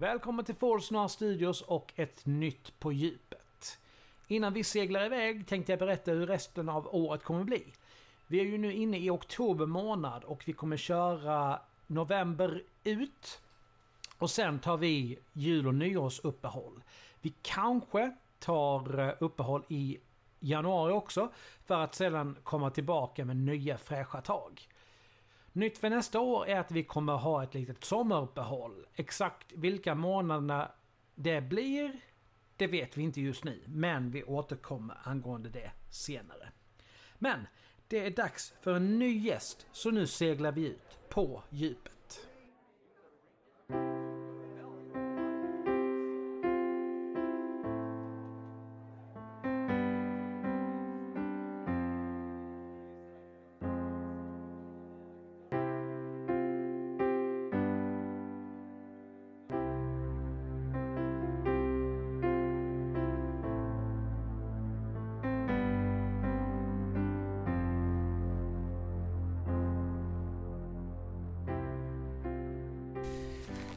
Välkommen till Forsnar Studios och ett nytt på djupet. Innan vi seglar iväg tänkte jag berätta hur resten av året kommer bli. Vi är ju nu inne i oktober månad och vi kommer köra november ut. Och sen tar vi jul och nyårsuppehåll. Vi kanske tar eh, uppehåll i januari också för att sedan komma tillbaka med nya fräscha tag. Nytt för nästa år är att vi kommer ha ett litet sommaruppehåll. Exakt vilka månaderna det blir, det vet vi inte just nu. Men vi återkommer angående det senare. Men det är dags för en ny gäst, så nu seglar vi ut på djupet.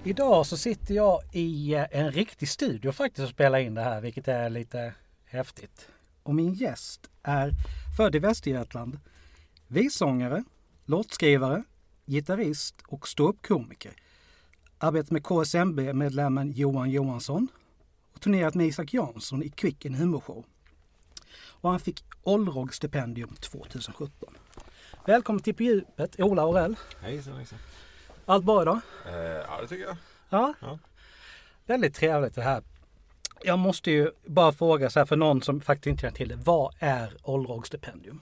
Idag så sitter jag i eh, en riktig studio faktiskt och spelar in det här, vilket är lite häftigt. Och min gäst är född i Västergötland, vissångare, låtskrivare, gitarrist och ståuppkomiker. Arbetat med KSMB-medlemmen Johan Johansson och turnerat med Isak Jansson i Kvicken humorshow. Och han fick Olrog-stipendium 2017. Välkommen till På djupet, Ola Orell. Hejsan hejsan. Allt bra idag? Eh, ja det tycker jag. Ja. Ja. Väldigt trevligt det här. Jag måste ju bara fråga så här för någon som faktiskt inte känner till det. Vad är Olrog-stipendium?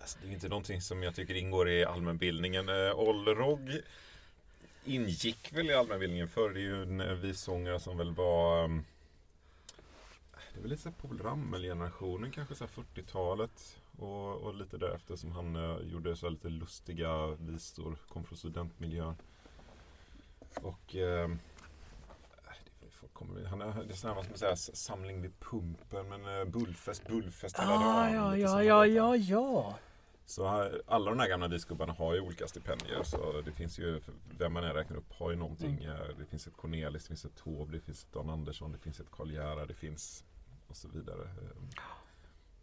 Alltså, det är inte någonting som jag tycker ingår i allmänbildningen. Eh, Olrog ingick väl i allmänbildningen förr. Det är ju en eh, vissångare som väl var um, Det är väl lite Povel Ramel-generationen kanske så här 40-talet. Och, och lite därefter som han eh, gjorde så lite lustiga visor. Kom från studentmiljön. Och eh, kommer- han är, det är sådär, vad ska man säga, s- samling vid pumpen. Men eh, bullfest, bullfest hela Ah, dagen. ja, ja, ja, ja, ja. Så här, alla de här gamla discgubbarna har ju olika stipendier. Så det finns ju, vem man än räknar upp har ju någonting. Mm. Eh, Det finns ett Cornelis, det finns ett Taube, det finns ett Dan Andersson, det finns ett Karl Gerhard, det finns och så vidare.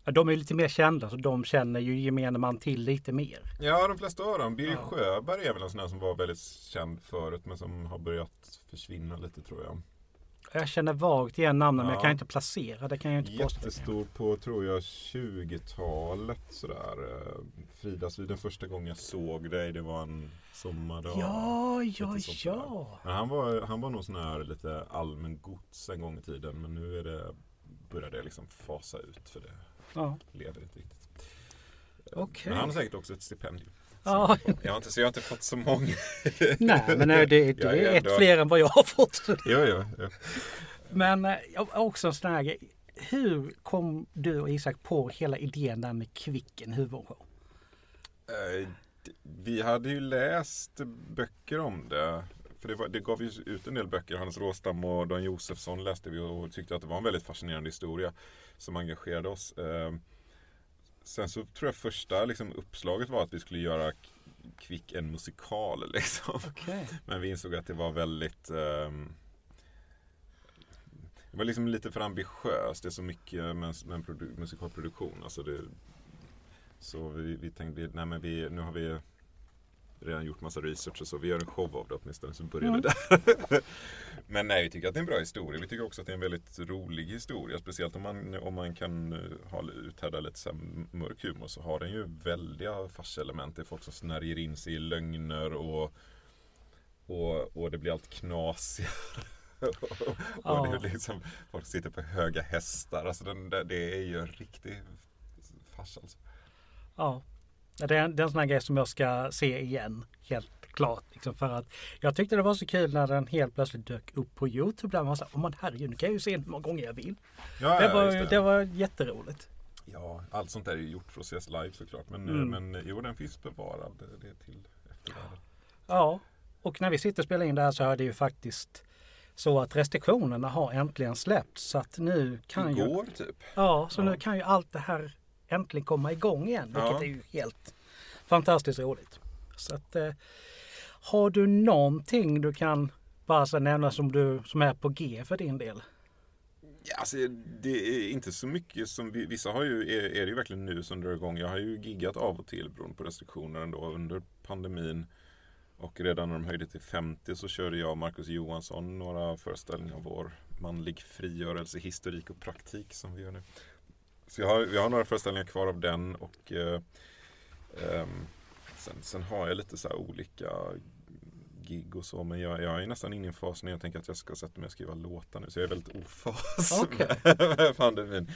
Ja, De är lite mer kända så de känner ju gemene man till lite mer. Ja, de flesta av dem. Birger Ja. Sjöberg är väl en sån här som var väldigt känd förut men som har börjat försvinna lite tror jag. Jag känner vagt igen namnen men jag Ja. kan inte placera. Det kan jag inte påstå. Jättestor på, tror jag, 20-talet sådär. Eh, Fridas, den första gången jag såg dig, det var en sommardag. Ja, ja, ja. Men han var, han var nog sån här lite allmän gods en gång i tiden. Men nu är det, börjar det liksom fasa ut för det ja. lever inte riktigt. Eh, Okej. Men han har säkert också ett stipendium. ja. Jag har inte, så jag har inte fått så många. Nej, men det, det, det är ett ändå- fler än vad jag har fått. Jo, jo, jo. Men eh, också en sån här grej. Hur kom du och Isak på hela idén där med Kvicken huvudshow? Eh, Vi hade ju läst böcker om det. För det, var, det gav ju ut en del böcker. Hannes Råstam och Dan Josefsson läste vi och tyckte att det var en väldigt fascinerande historia som engagerade oss. Eh, Sen så tror jag första liksom, uppslaget var att vi skulle göra Kvick en musikal. Liksom. Okej. Men vi insåg att det var väldigt ehm, Det var liksom lite för ambitiöst. Det är så mycket med, med en produ- musikalproduktion. Alltså det, så vi, vi tänkte, nej men vi, nu har vi redan gjort massa research och så. Vi gör en show av det åtminstone, så börjar Mm. det där. men nej, vi tycker att det är en bra historia. Vi tycker också att det är en väldigt rolig historia. Speciellt om man, om man kan eh, ha, uthärda lite så mörk humor så har den ju väldiga farselement. Det är folk som snärjer in sig i lögner och och, och det blir allt knasigare. och Ja. det är liksom, folk sitter på höga hästar. Alltså den, det är ju en riktig fars alltså. Ja. Det är, det är en sån här grej som jag ska se igen. Helt klart. Liksom för att jag tyckte det var så kul när den helt plötsligt dök upp på Youtube. Där man sa, men herregud, nu kan jag ju se den hur många gånger jag vill. Ja, Det var, det. det. var jätteroligt. ja, allt sånt där är ju gjort för att ses live såklart. Men, Mm. men jo, den finns bevarad. Det är till eftervärlden. Ja, och när vi sitter och spelar in det här så är det ju faktiskt så att restriktionerna har äntligen släppts. Så att nu kan ju... Igår typ. Ja, så Ja. nu kan ju allt det här äntligen komma igång igen. Vilket Ja. är ju helt fantastiskt roligt. Så att, eh, har du någonting du kan bara så nämna som, du, som är på G för din del? Ja, alltså, det är inte så mycket som vi, vissa har ju, är, är det ju verkligen nu som drar igång. Jag har ju giggat av och till beroende på restriktioner ändå under pandemin. Och redan när de höjde till 50 så körde jag och Marcus Johansson några föreställningar av vår manlig frigörelse, historik och praktik som vi gör nu. Så jag har, jag har några föreställningar kvar av den och eh, eh, sen, sen, har jag lite så olika gig och så. Men jag, jag är nästan inne i en fas när jag tänker att jag ska sätta mig och skriva låtar nu. Så jag är väldigt ofas okay. med pandemin.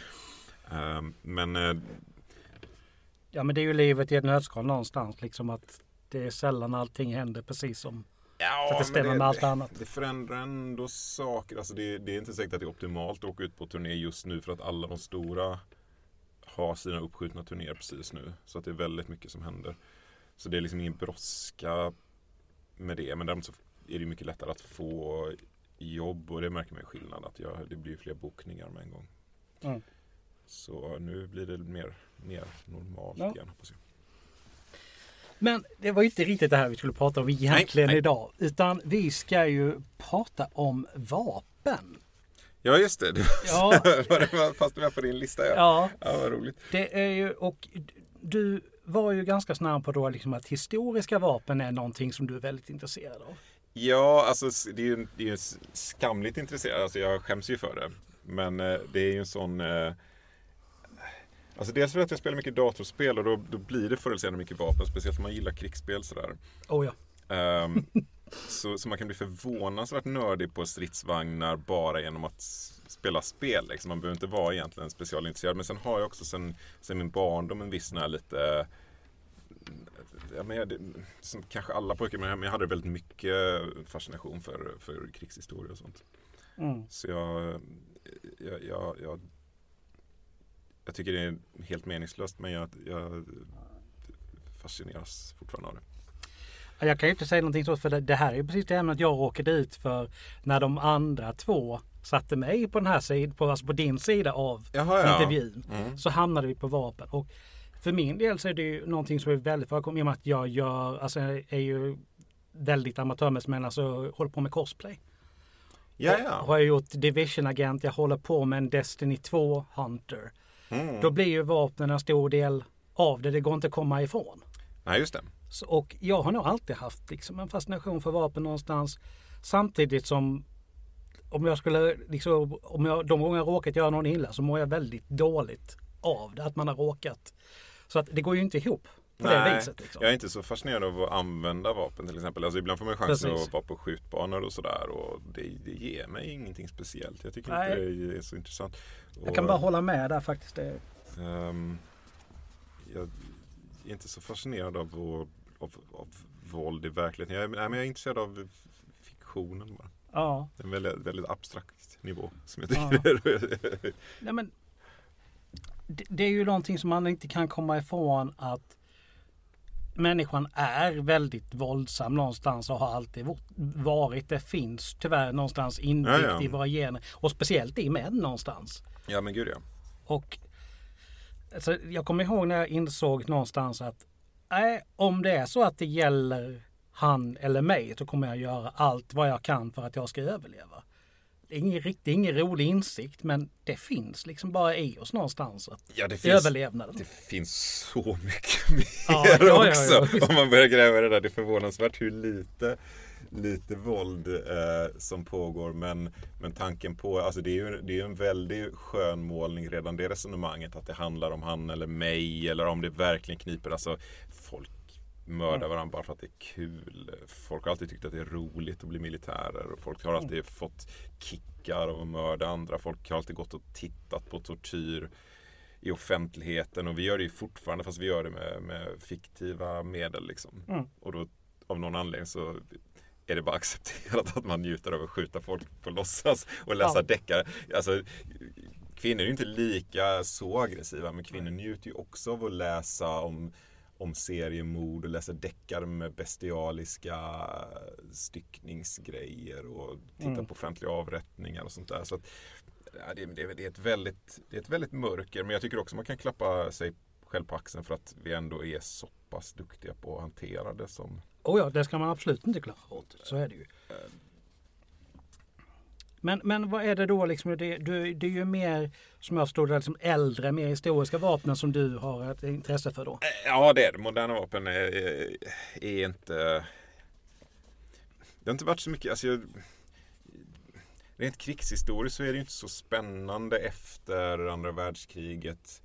Um, men uh, Ja men det är ju livet i ett nötskal någonstans. Liksom att det är sällan allting händer precis som Ja, så att det stämmer det, med allt annat. Det förändrar ändå saker. Alltså det, det, är inte säkert att det är optimalt att åka ut på turné just nu för att alla de stora har sina uppskjutna turnéer precis nu. Så att det är väldigt mycket som händer. Så det är liksom ingen brådska med det. Men däremot så är det mycket lättare att få jobb och det märker man skillnad. Att jag, det blir fler bokningar med en gång. Mm. Så nu blir det mer, mer normalt ja. igen hoppas jag. Men det var ju inte riktigt det här vi skulle prata om egentligen nej, nej. idag. Utan vi ska ju prata om vapen. Ja just det, det var, ja. fast med på din lista. Ja, ja. ja vad roligt. Det är ju, och du var ju ganska snabb på då liksom att historiska vapen är någonting som du är väldigt intresserad av. Ja, alltså det är ju, det är ju skamligt intresserad. Alltså jag skäms ju för det. Men eh, det är ju en sån eh, Alltså dels för att jag spelar mycket datorspel och då, då blir det förr eller senare mycket vapen. Speciellt om man gillar krigsspel sådär. Oh ja. Um, så, så man kan bli förvånansvärt nördig på stridsvagnar bara genom att spela spel. Liksom. Man behöver inte vara egentligen specialintresserad. Men sen har jag också sen, sen min barndom en viss lite Ja, men jag, som kanske alla pojkar, men jag hade väldigt mycket fascination för, för krigshistoria och sånt. Mm. Så jag, jag, jag, jag jag tycker det är helt meningslöst men jag, jag fascineras fortfarande av det. Jag kan ju inte säga någonting så för det, här är precis det ämnet jag råkade ut för när de andra två satte mig på den här sidan, på, alltså på din sida av Jaha, ja. intervjun. Mm. Så hamnade vi på vapen. Och för min del så är det ju någonting som är väldigt förekommande i och med att jag gör, alltså är ju väldigt amatörmässig men alltså håller på med cosplay. Ja, ja. Har jag gjort Division-agent, jag håller på med en Destiny 2 Hunter. Mm. Då blir ju vapnen en stor del av det. Det går inte att komma ifrån. Nej, just det. Så, och jag har nog alltid haft liksom en fascination för vapen någonstans. Samtidigt som om jag skulle, liksom, om jag, de gånger jag råkat göra någon illa så mår jag väldigt dåligt av det. Att man har råkat. Så att det går ju inte ihop Nej, viset. Liksom. Jag är inte så fascinerad av att använda vapen till exempel. Alltså ibland får man chansen Precis. att vara på skjutbanor och sådär. Och det, det ger mig ingenting speciellt. Jag tycker Nej. inte det är så intressant. Jag kan bara hålla med där faktiskt. Um, jag är inte så fascinerad av, av, av, av våld i verkligheten. Jag nej, men jag är intresserad av fiktionen bara. Ja. En väldigt, väldigt abstrakt nivå som jag tycker ja. nej, men det, det, är ju någonting som man inte kan komma ifrån att människan är väldigt våldsam någonstans och har alltid varit. Det finns tyvärr någonstans inbyggt ja, ja. i våra gener och speciellt i män någonstans. Ja men gud ja. Och alltså, jag kommer ihåg när jag insåg någonstans att nej, om det är så att det gäller han eller mig så kommer jag göra allt vad jag kan för att jag ska överleva. Det är ingen, riktigt, ingen rolig insikt men det finns liksom bara i oss någonstans. Att ja, det finns, överlevnaden. Det finns så mycket mer ja, ja, också. Om man börjar gräva i det där. Det är förvånansvärt hur lite lite våld eh, som pågår. Men, men tanken på, alltså det är ju det är en väldigt skön målning redan det resonemanget. Att det handlar om han eller mig eller om det verkligen kniper. Alltså folk mördar mm. varandra bara för att det är kul. Folk har alltid tyckt att det är roligt att bli militärer. folk har alltid mm. fått kickar av att mörda andra. Folk har alltid gått och tittat på tortyr i offentligheten och vi gör det ju fortfarande fast vi gör det med, med fiktiva medel. Liksom. Mm. Och då av någon anledning så är det bara accepterat att man njuter av att skjuta folk på låtsas och läsa ja. deckare. Alltså, kvinnor är ju inte lika så aggressiva men kvinnor njuter ju också av att läsa om, om seriemord och läsa deckare med bestialiska styckningsgrejer och titta mm. på offentliga avrättningar och sånt där. Så att, ja, det, det, det, är ett väldigt, det är ett väldigt mörker men jag tycker också man kan klappa sig själv på axeln för att vi ändå är så pass duktiga på att hantera det som Oh ja, det ska man absolut inte glömma bort. Så är det ju. Men, men vad är det då liksom? Det, det, det är ju mer som jag förstår det, liksom äldre, mer historiska vapnen som du har ett intresse för då? Ja, det är det. Moderna vapen är, är, är inte... Det har inte varit så mycket... Alltså jag, rent krigshistoriskt så är det inte så spännande efter andra världskriget.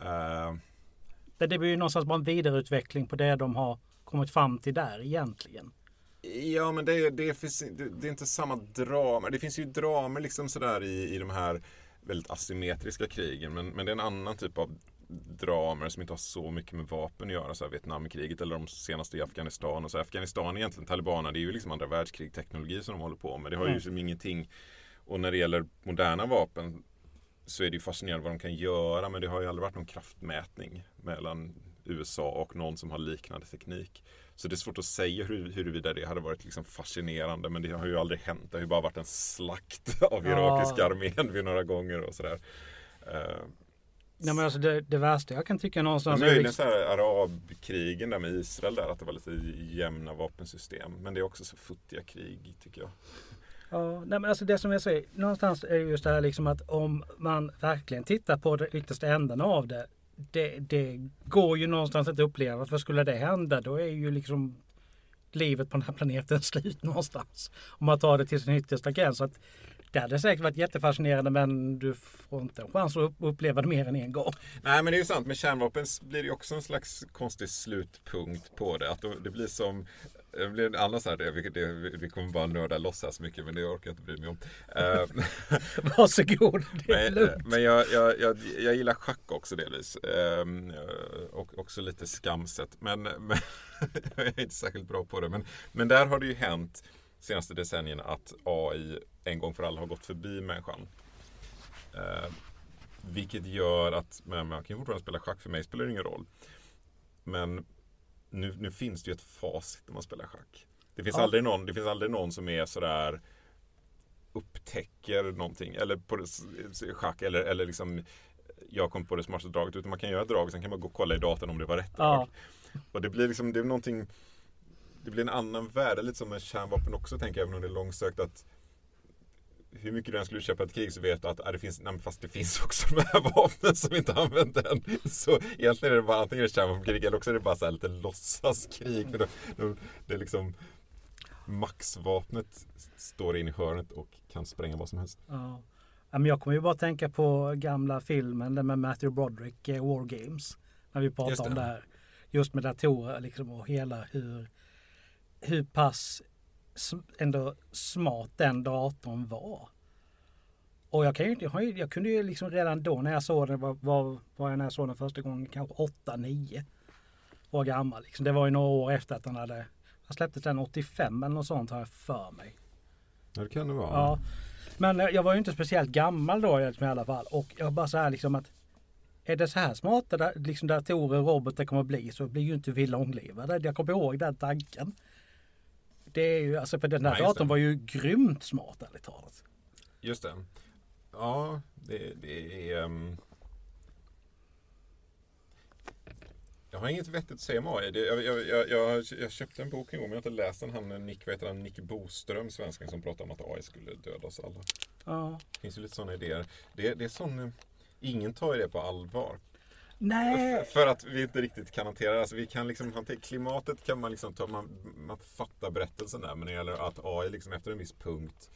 Uh, det blir ju någonstans bara en vidareutveckling på det de har kommit fram till där egentligen. Ja, men det, det, finns, det, det är inte samma drama. Det finns ju dramer liksom sådär i, i de här väldigt asymmetriska krigen. Men, men det är en annan typ av dramer som inte har så mycket med vapen att göra. Så här Vietnamkriget eller de senaste i Afghanistan. Och så Afghanistan egentligen, talibanerna, det är ju liksom andra världskrig-teknologi som de håller på med. Det har ju mm. liksom ingenting. Och när det gäller moderna vapen så är det ju fascinerande vad de kan göra. Men det har ju aldrig varit någon kraftmätning mellan USA och någon som har liknande teknik. Så det är svårt att säga hur, huruvida det hade varit liksom fascinerande men det har ju aldrig hänt. Det har ju bara varit en slakt av irakiska ja. armén vid några gånger och sådär. Uh, Nej men alltså det, det värsta jag kan tycka någonstans Möjligen liksom... så här arabkrigen där med Israel där att det var lite jämna vapensystem. Men det är också så futtiga krig tycker jag. Ja, nej men alltså det som jag säger, någonstans är just det här liksom att om man verkligen tittar på det yttersta änden av det det, det går ju någonstans att uppleva. För skulle det hända då är ju liksom livet på den här planeten slut någonstans. Om man tar det till sin yttersta gräns. Så att det hade säkert varit jättefascinerande men du får inte en chans att uppleva det mer än en gång. Nej men det är ju sant. Med kärnvapen blir det också en slags konstig slutpunkt på det. Att det blir som det blir en annan sån här, det, det, vi kommer bara nörda lossas mycket men det orkar jag inte bry mig om. Uh, Varsågod, det är men, lugnt. Men jag, jag, jag, jag gillar schack också delvis. Uh, och också lite skamset. Men, men jag är inte särskilt bra på det. Men, men där har det ju hänt senaste decennierna att AI en gång för alla har gått förbi människan. Uh, vilket gör att, men man kan fortfarande spela schack, för mig spelar det ingen roll. Men nu, nu finns det ju ett facit när man spelar schack. Det finns, ja. aldrig någon, det finns aldrig någon som är sådär upptäcker någonting eller på det, schack eller, eller liksom jag kom på det smartaste draget utan man kan göra drag och sen kan man gå och kolla i datorn om det var rätt drag. Och det blir liksom, det är någonting Det blir en annan värld, lite som med kärnvapen också tänker jag, även om det är långsökt att hur mycket du än skulle köpa ett krig så vet du att äh, det finns, nej, fast det finns också de här vapnen som inte använt än. Så egentligen är det bara antingen kärnvapenkrig eller också är det bara så här lite låtsaskrig. För det, det är liksom Maxvapnet står in i hörnet och kan spränga vad som helst. Ja. Men jag kommer ju bara tänka på gamla filmen med Matthew Broderick, eh, War Games. När vi pratar om det här. Just med datorer liksom och hela hur, hur pass ändå smart den datorn var. Och jag, kan ju, jag, jag kunde ju liksom redan då när jag såg den, var, var, var jag när jag såg den första gången, kanske 8-9 år gammal. Liksom. Det var ju några år efter att den hade, jag släpptes den 85 eller något sånt har jag för mig. Ja det kan det vara. Ja. Men jag var ju inte speciellt gammal då i alla fall. Och jag bara så här liksom att är det så här smarta liksom datorer och robotar kommer att bli så blir ju inte vi långlivade. Jag kommer ihåg den tanken. Det är ju, alltså för den ja, datorn var ju grymt smart ärligt talat. Just det. Ja, det, det är... Um... Jag har inget vettigt att säga om AI. Jag, jag, jag, jag, köpte en bok en gång, men jag har inte läst den. Han, Nick, vet han, Nick Boström, svenskan, som pratade om att AI skulle döda oss alla. Ja. Det finns ju lite sådana idéer. Det, det är sån... Ingen tar ju det på allvar. Nej. För att vi inte riktigt kan hantera det. Alltså vi kan liksom hantera, klimatet kan man liksom ta, man, man fattar berättelsen där. Men när det gäller att AI liksom efter en viss punkt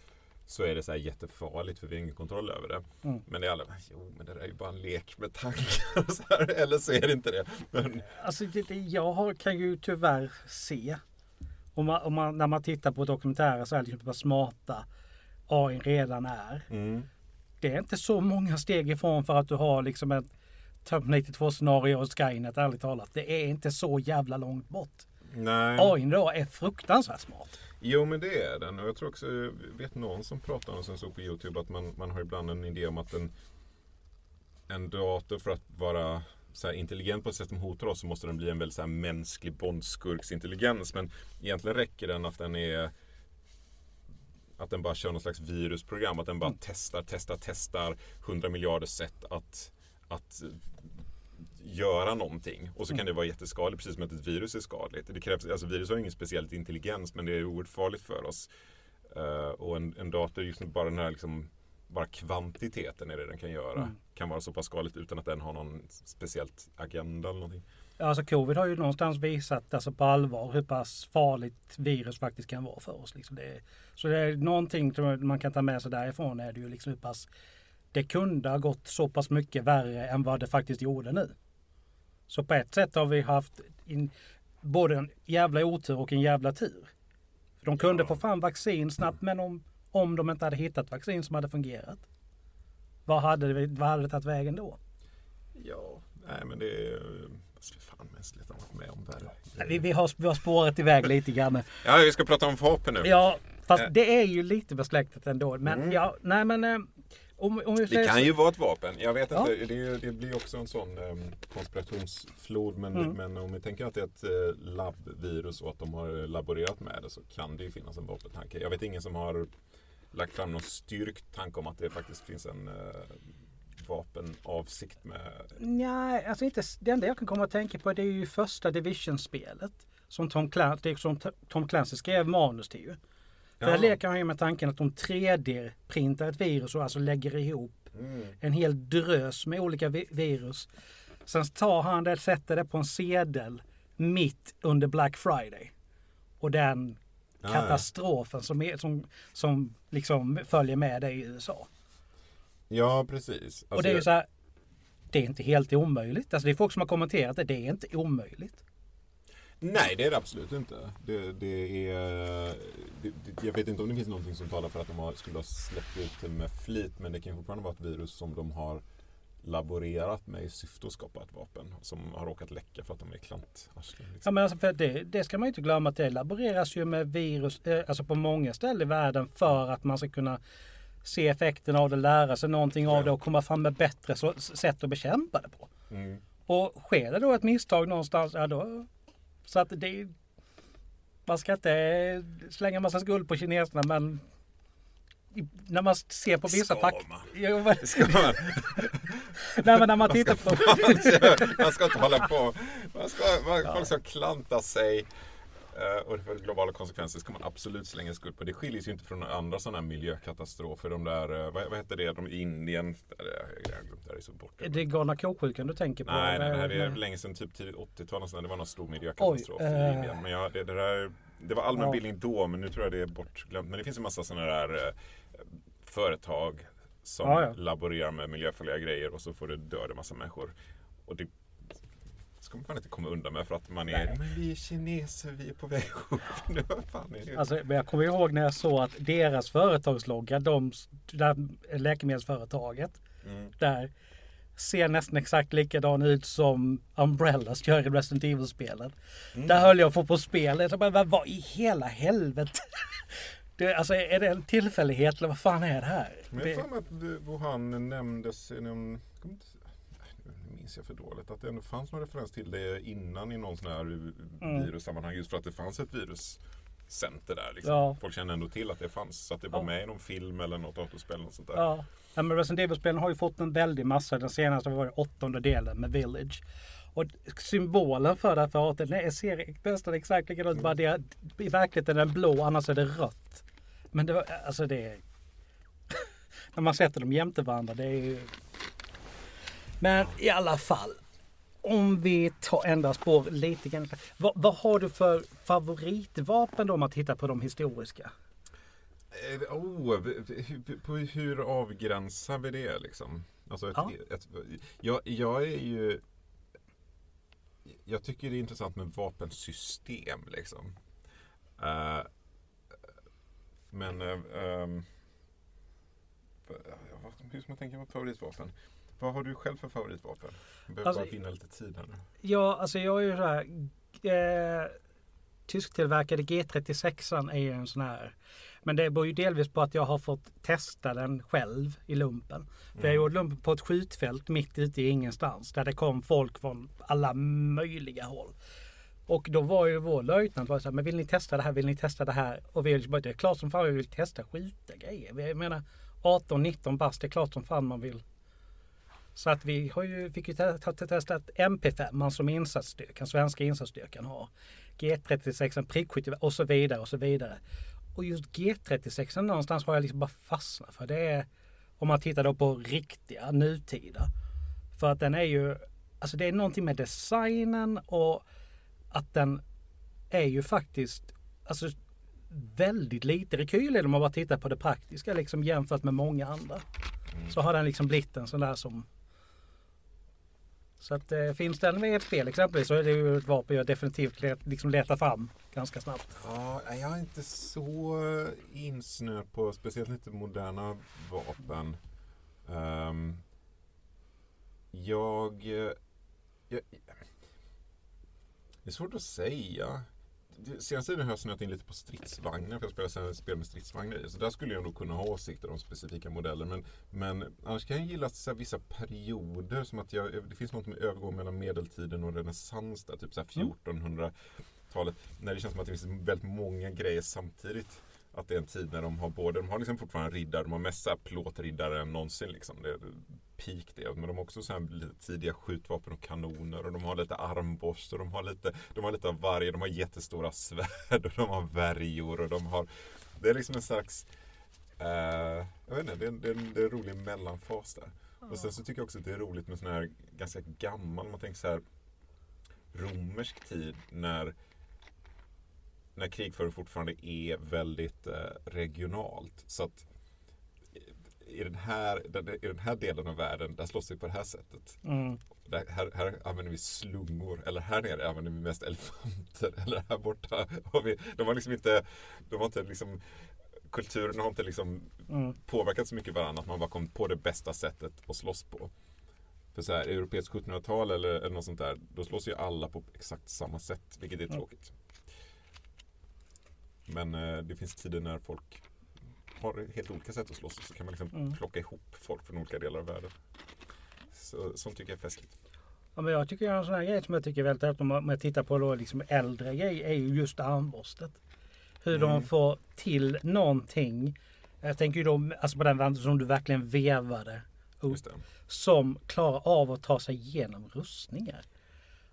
så är det så här jättefarligt för vi har ingen kontroll över det. Mm. Men det är alla, jo men det där är ju bara en lek med tankar. Så här, eller så är det inte det. Men... Alltså det, jag kan ju tyvärr se. Om man, om man, när man tittar på dokumentärer så är det liksom vad smarta AI redan är. Mm. Det är inte så många steg ifrån för att du har liksom ett Terminator 2 scenario och Skynet ärligt talat. Det är inte så jävla långt bort. Nej. AI då är fruktansvärt smart. Jo men det är den. Och jag tror också, jag vet någon som pratar om som såg på Youtube att man, man har ibland en idé om att en, en dator för att vara så intelligent på ett sätt som hotar oss så måste den bli en väldigt så mänsklig bondskurksintelligens. Men egentligen räcker den att den är att den bara kör någon slags virusprogram. Att den bara mm. testar, testar, testar hundra miljarder sätt att, att göra någonting. Och så kan mm. det vara jätteskadligt, precis som att ett virus är skadligt. Det krävs, alltså virus har ingen speciell intelligens, men det är oerhört farligt för oss. Eh, och en, en dator, just bara den här liksom, bara kvantiteten i det den kan göra Mm. kan vara så pass skadligt utan att den har någon speciellt agenda eller någonting. Alltså covid har ju någonstans visat alltså på allvar hur pass farligt virus faktiskt kan vara för oss. Liksom det är, så det är någonting man kan ta med sig därifrån är det ju liksom hur pass det kunde ha gått så pass mycket värre än vad det faktiskt gjorde nu. Så på ett sätt har vi haft in, både en jävla otur och en jävla tur. För de kunde Ja. få fram vaccin snabbt men om, om de inte hade hittat vaccin som hade fungerat. Vad hade vad hade det tagit vägen då? Ja, nej men det är alltså, för fan mänskligt att vara med om värre. Vi, vi, har, vi har spårat iväg lite grann. Ja, vi ska prata om vapen nu. Ja, fast Eh. det är ju lite besläktat ändå. Men Mm. ja, nej men eh, om, om Det kan så- ju vara ett vapen. Jag vet Ja. inte. Det, det blir också en sån um, konspirationsflod. Men, Mm. men om vi tänker att det är ett uh, labbvirus och att de har laborerat med det så kan det ju finnas en vapentanke. Jag vet ingen som har lagt fram någon styrkt tanke om att det faktiskt finns en uh, vapenavsikt med... Nej, alltså inte, det enda jag kan komma att tänka på det är ju första Division-spelet. Som Tom Clancy, som Tom Clancy skrev manus till ju. För där leker han ju med tanken att de 3D-printar ett virus och alltså lägger ihop Mm. en hel drös med olika vi- virus. Sen tar han det, sätter det på en sedel mitt under Black Friday. Och den Ah, katastrofen som, är, som, som liksom följer med det i USA. Ja, precis. och det är ju så här, det är inte helt omöjligt. Alltså det är folk som har kommenterat det, det är inte omöjligt. Nej, det är det absolut inte. Det, det är, det, jag vet inte om det finns någonting som talar för att de har, skulle ha släppt ut det med flit. Men det kan fortfarande vara ett virus som de har laborerat med i syfte att skapa ett vapen. Som har råkat läcka för att de är klantarslen. Ja, Liksom. men alltså för det, det ska man ju inte glömma att det laboreras ju med virus eh, alltså på många ställen i världen för att man ska kunna se effekten av det, lära sig någonting av Ja. det och komma fram med bättre sätt att bekämpa det på. Mm. Och sker det då ett misstag någonstans, ja då... Så att det... Man ska inte slänga massa skuld på kineserna men... När man ser på vissa fakta... Ska man, Nej men när man tittar på... man ska inte hålla på. Man ska, man, Folk ska klanta sig. Eh, Och för globala konsekvenser ska man absolut slänga skuld på. Det skiljer sig ju inte från andra sådana här miljökatastrofer. De där, eh, vad, vad heter det, de i Indien? Eh, Jag har glömt, det här är så borta. Det är galna ko-sjukan du tänker på? Nej, nej, det här är Nej. länge sedan, typ tidigt 80-tal. och sådär. Det var någon stor miljökatastrof Oj, i eh. Indien. Men ja, det, det, där, det var Ja. allmänbildning då, men nu tror jag det är bortglömt. Men det finns en massa sådana där eh, företag som Ja, ja. laborerar med miljöfarliga grejer och så får det döda massa människor. Och det ska man fan inte komma undan med för att man är, men vi är kineser, vi är på väg upp. Nu, vad fan är det? Alltså, men jag kommer ihåg när jag såg att deras företagslogga, de, där läkemedelsföretaget, Mm. där ser nästan exakt likadan ut som Umbrellas gör i Resident Evil-spelen. Mm. Där höll jag på på spelet. Jag bara, vad, i hela helvete? Det, alltså är det en tillfällighet eller vad fan är det här? Men jag Det, har att Wuhan nämndes i någon... jag kommer inte- nej, Nu minns jag för dåligt. Att det ändå fanns någon referens till det innan i någon sån här Mm. virussammanhang. Just för att det fanns ett viruscenter där. Liksom. Ja. Folk kände ändå till att det fanns. Så att det var Ja. med i någon film eller något datorspel. Eller sånt där. ja. Ja, men Resident Evil-spelen har ju fått en väldig massa. Den senaste var det åttonde delen med Village. Och symbolen för det här företaget nej, ser nästan exakt likadant ut. Bara det, I verkligheten är den blå, annars är det rött. Men det var, alltså det är... när man sätter dem jämte varandra, det är ju... Men i alla fall. Om vi tar ändra spår lite grann. Vad, vad har du för favoritvapen då om man tittar på de historiska? Eh, Oh, hur, hur avgränsar vi det liksom? Alltså ett, Ja. ett, jag, jag är ju... Jag tycker det är intressant med vapensystem liksom. Eh, men... ehm, vad- hur ska man tänka på favoritvapen? Vad har du själv för favoritvapen? Jag behöver Alltså- bara vinna lite tid här nu. Ja, alltså jag är ju så här. Eh, tysktillverkade G36 är ju en sån här. Men det beror ju delvis på att jag har fått testa den själv i lumpen. För jag gjorde lumpen på ett skjutfält mitt ute i ingenstans. Där det kom folk från alla möjliga håll. Och då var ju vår löjtnant var så här, men vill ni testa det här, vill ni testa det här? Och vi liksom bara, det är klart som fan vi vill testa skjuta grejer. Jag menar 18-19 bast, det är klart som fan man vill. Så att vi har ju, fick ju te- te- te- testat MP5 som insatsstyrkan, svenska insatsstyrkan har. G36, prickskytte och så vidare och så vidare. och just G36 någonstans har jag liksom bara fastnat för. Det är om man tittar då på riktiga nutida. För att den är ju, alltså det är någonting med designen och att den är ju faktiskt, alltså väldigt lite rekyl om man bara tittar på det praktiska liksom jämfört med många andra. Så har den liksom blivit en sån där som så att eh, finns den med i ett spel exempelvis så är det ju ett vapen jag definitivt let, liksom letar fram ganska snabbt. Ja, jag är inte så insnöad på speciellt inte moderna vapen. Um, jag, eh, jag... Det är svårt att säga. Senaste tiden har jag snöat in lite på stridsvagnar, för jag spelar spel med stridsvagnar i. Så där skulle jag nog kunna ha åsikter om specifika modeller. Men, men annars kan jag gilla så här, vissa perioder, som att jag, det finns något med övergång mellan medeltiden och renässans där, typ så här 1400-talet. När det känns som att det finns väldigt många grejer samtidigt. Att det är en tid när de har både, de har liksom fortfarande riddare, de har mest plåtriddare än någonsin liksom. Det peak det. Men de har också så här tidiga skjutvapen och kanoner och de har lite armborst och de har lite, de har lite av varje. De har jättestora svärd och de har värjor och de har, det är liksom en slags Uh, jag vet inte, det är, det, är, det är en rolig mellanfas där. Mm. Och sen så tycker jag också att det är roligt med sån här ganska gammal, man tänker så här romersk tid när när krigföring fortfarande är väldigt eh, regionalt. Så att i den, här, i den här delen av världen, där slåss vi på det här sättet. Mm. Där, här, här använder vi slungor. Eller här nere använder vi mest elefanter. Eller här borta har vi... De har liksom inte... De har inte liksom kulturen har inte liksom mm. påverkat så mycket varandra att man bara kommit på det bästa sättet att slåss på. För så här, europeiskt 1700-tal eller, eller något sånt där, då slåss ju alla på exakt samma sätt, vilket är mm. tråkigt. Men eh, det finns tider när folk har helt olika sätt att slåss så kan man liksom mm. plocka ihop folk från olika delar av världen. Så, sånt tycker jag är festligt. Ja, men jag tycker en sån här grej som jag tycker är väldigt häftigt om man tittar på då liksom äldre grejer är ju just armborstet. Hur mm. de får till någonting. Jag tänker ju då alltså på den vändan som du verkligen vevade upp. Som klarar av att ta sig igenom rustningar.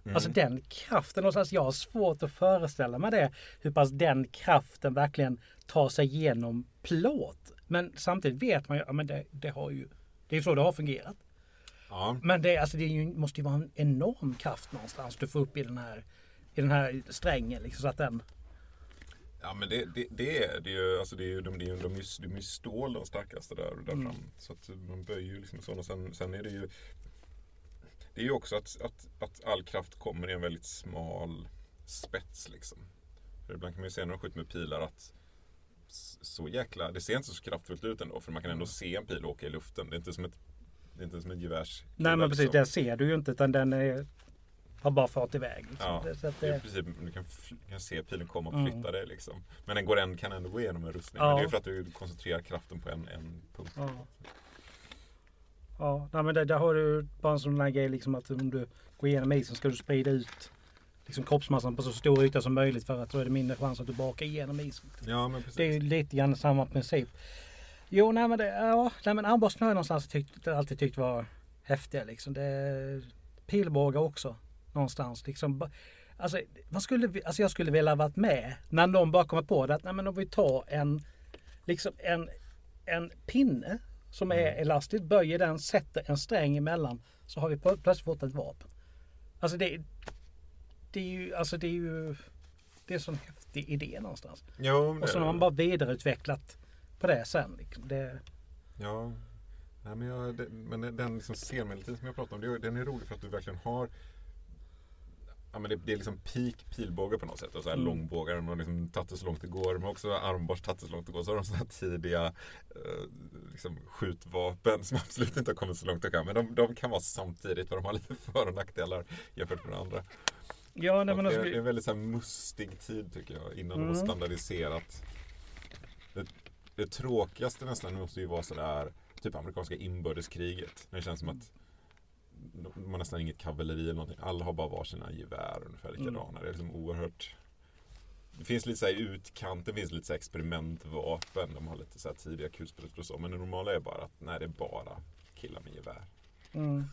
Mm. Alltså den kraften någonstans. Jag har svårt att föreställa mig det. Hur pass den kraften verkligen tar sig igenom plåt. Men samtidigt vet man ju, ja men det, det har ju, det är så det har fungerat. Ja. Men det, alltså det ju, måste ju vara en enorm kraft någonstans du får upp i den här, i den här strängen. Liksom, så att den... Ja men det, det, det är det ju. Alltså det är ju de, de, de, de är stål de starkaste där, där mm. fram. Så att man böjer ju liksom så. Och sen, sen är det ju det är ju också att, att, att all kraft kommer i en väldigt smal spets liksom. För ibland kan man ju se när de skjuter med pilar att så jäkla, det ser inte så kraftfullt ut ändå för man kan ändå se en pil åka i luften. Det är inte som ett, det är inte som ett gevärs. Nej men precis, det ser du ju inte utan den är, har bara fart iväg. Liksom. Ja, det, så att det... det princip, du kan, kan se pilen komma och flytta mm. dig liksom. Men den går en, kan ändå gå igenom en rustning. Ja. Men det är för att du koncentrerar kraften på en, en punkt. Ja. Ja, nej, men där, där har du bara en sån här grej liksom att om du går igenom isen ska du sprida ut liksom kroppsmassan på så stor yta som möjligt för att då är det mindre chans att du bakar igenom isen. Ja, men precis. Det är lite grann samma princip. Jo, nej men, det, ja, nej, men armborsten har jag någonstans tyckt, alltid tyckt var häftiga liksom. Det, pilbågar också någonstans. Liksom, alltså, vad skulle vi, alltså jag skulle vilja varit med när någon bara kommer på det att nej, men om vi tar en, liksom en, en pinne som är mm. elastisk, böjer den, sätter en sträng emellan så har vi plötsligt fått ett vapen. Alltså det, det är ju, alltså det är ju, det är en sån häftig idé någonstans. Jo, och så har man bara vidareutvecklat på det sen. Liksom. Det... Ja, Nej, men, jag, det, men den liksom scenmelodin som jag pratade om, det, den är rolig för att du verkligen har Ja, men det, det är liksom peak pilbåge på något sätt. Och så här mm. långbågar. De har liksom tagit det så långt det går. De har också armborst tagit det så långt det går. Så har de sådana här tidiga eh, liksom, skjutvapen som absolut inte har kommit så långt det kan. Men de, de kan vara samtidigt för de har lite för och nackdelar jämfört med andra. Ja, nej, men alltså, det, är en väldigt så här, mustig tid tycker jag. Innan mm. de har standardiserat. Det, det tråkigaste nästan måste ju vara sådär typ amerikanska inbördeskriget. Det känns som att de har nästan inget kavalleri eller någonting. Alla har bara varsina gevär ungefär likadana. Mm. Det är liksom oerhört det finns lite så här i utkanten, finns lite så experimentvapen. De har lite så här tidiga kulsprutor och så. Men det normala är bara att nej, det är bara killar med gevär. Mm.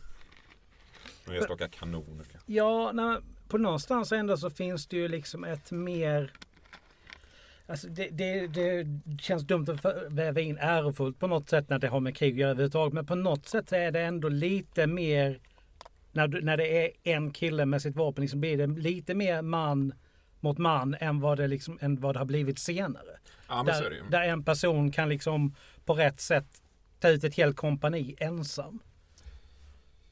Och enstaka kanoner Ja, nej, på någonstans ändå så finns det ju liksom ett mer Alltså det, det, det känns dumt att väva in ärofullt på något sätt när det har med krig att göra överhuvudtaget. Men på något sätt är det ändå lite mer när, du, när det är en kille med sitt vapen liksom blir det lite mer man mot man än vad det, liksom, än vad det har blivit senare. Ja, Där, där en person kan liksom på rätt sätt ta ut ett helt kompani ensam.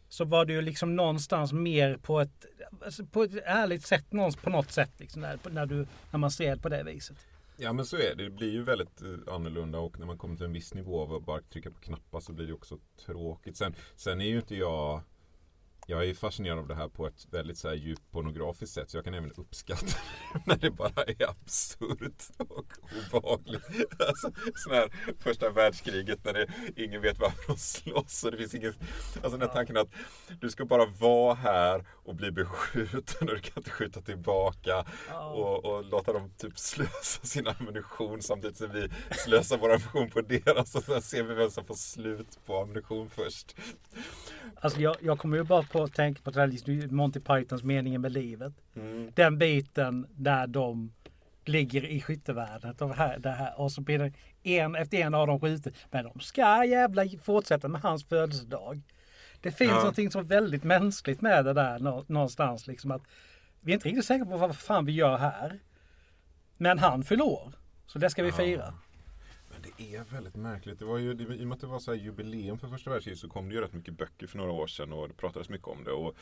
Så var det ju liksom någonstans mer på ett, alltså på ett ärligt sätt på något sätt. Liksom, när, när, du, när man stred på det viset. Ja men så är det. Det blir ju väldigt eh, annorlunda och när man kommer till en viss nivå av att bara trycka på knappar så blir det också tråkigt. Sen, sen är ju inte jag jag är fascinerad av det här på ett väldigt så här djupt pornografiskt sätt så jag kan även uppskatta när det bara är absurt och obehagligt. Alltså sån här första världskriget när det, ingen vet varför de slåss och det finns inget Alltså den här tanken att du ska bara vara här och bli beskjuten och du kan inte skjuta tillbaka och, och låta dem typ slösa sin ammunition samtidigt som vi slösar vår ammunition på deras och sen ser vi vem som får slut på ammunition först. Alltså jag, jag kommer ju bara på på det här, liksom Monty Pythons meningen med livet. Mm. Den biten där de ligger i skyttevärnet och, här, det här, och så blir det en efter en av dem skjuter. Men de ska jävla fortsätta med hans födelsedag. Det finns Ja. någonting så väldigt mänskligt med det där nå- någonstans. Liksom att vi är inte riktigt säkra på vad fan vi gör här. Men han fyller år. Så det ska vi Ja. fira. Det är väldigt märkligt. Det var ju, I och med att det var så här jubileum för första världskriget så kom det ju rätt mycket böcker för några år sedan och det pratades mycket om det. Och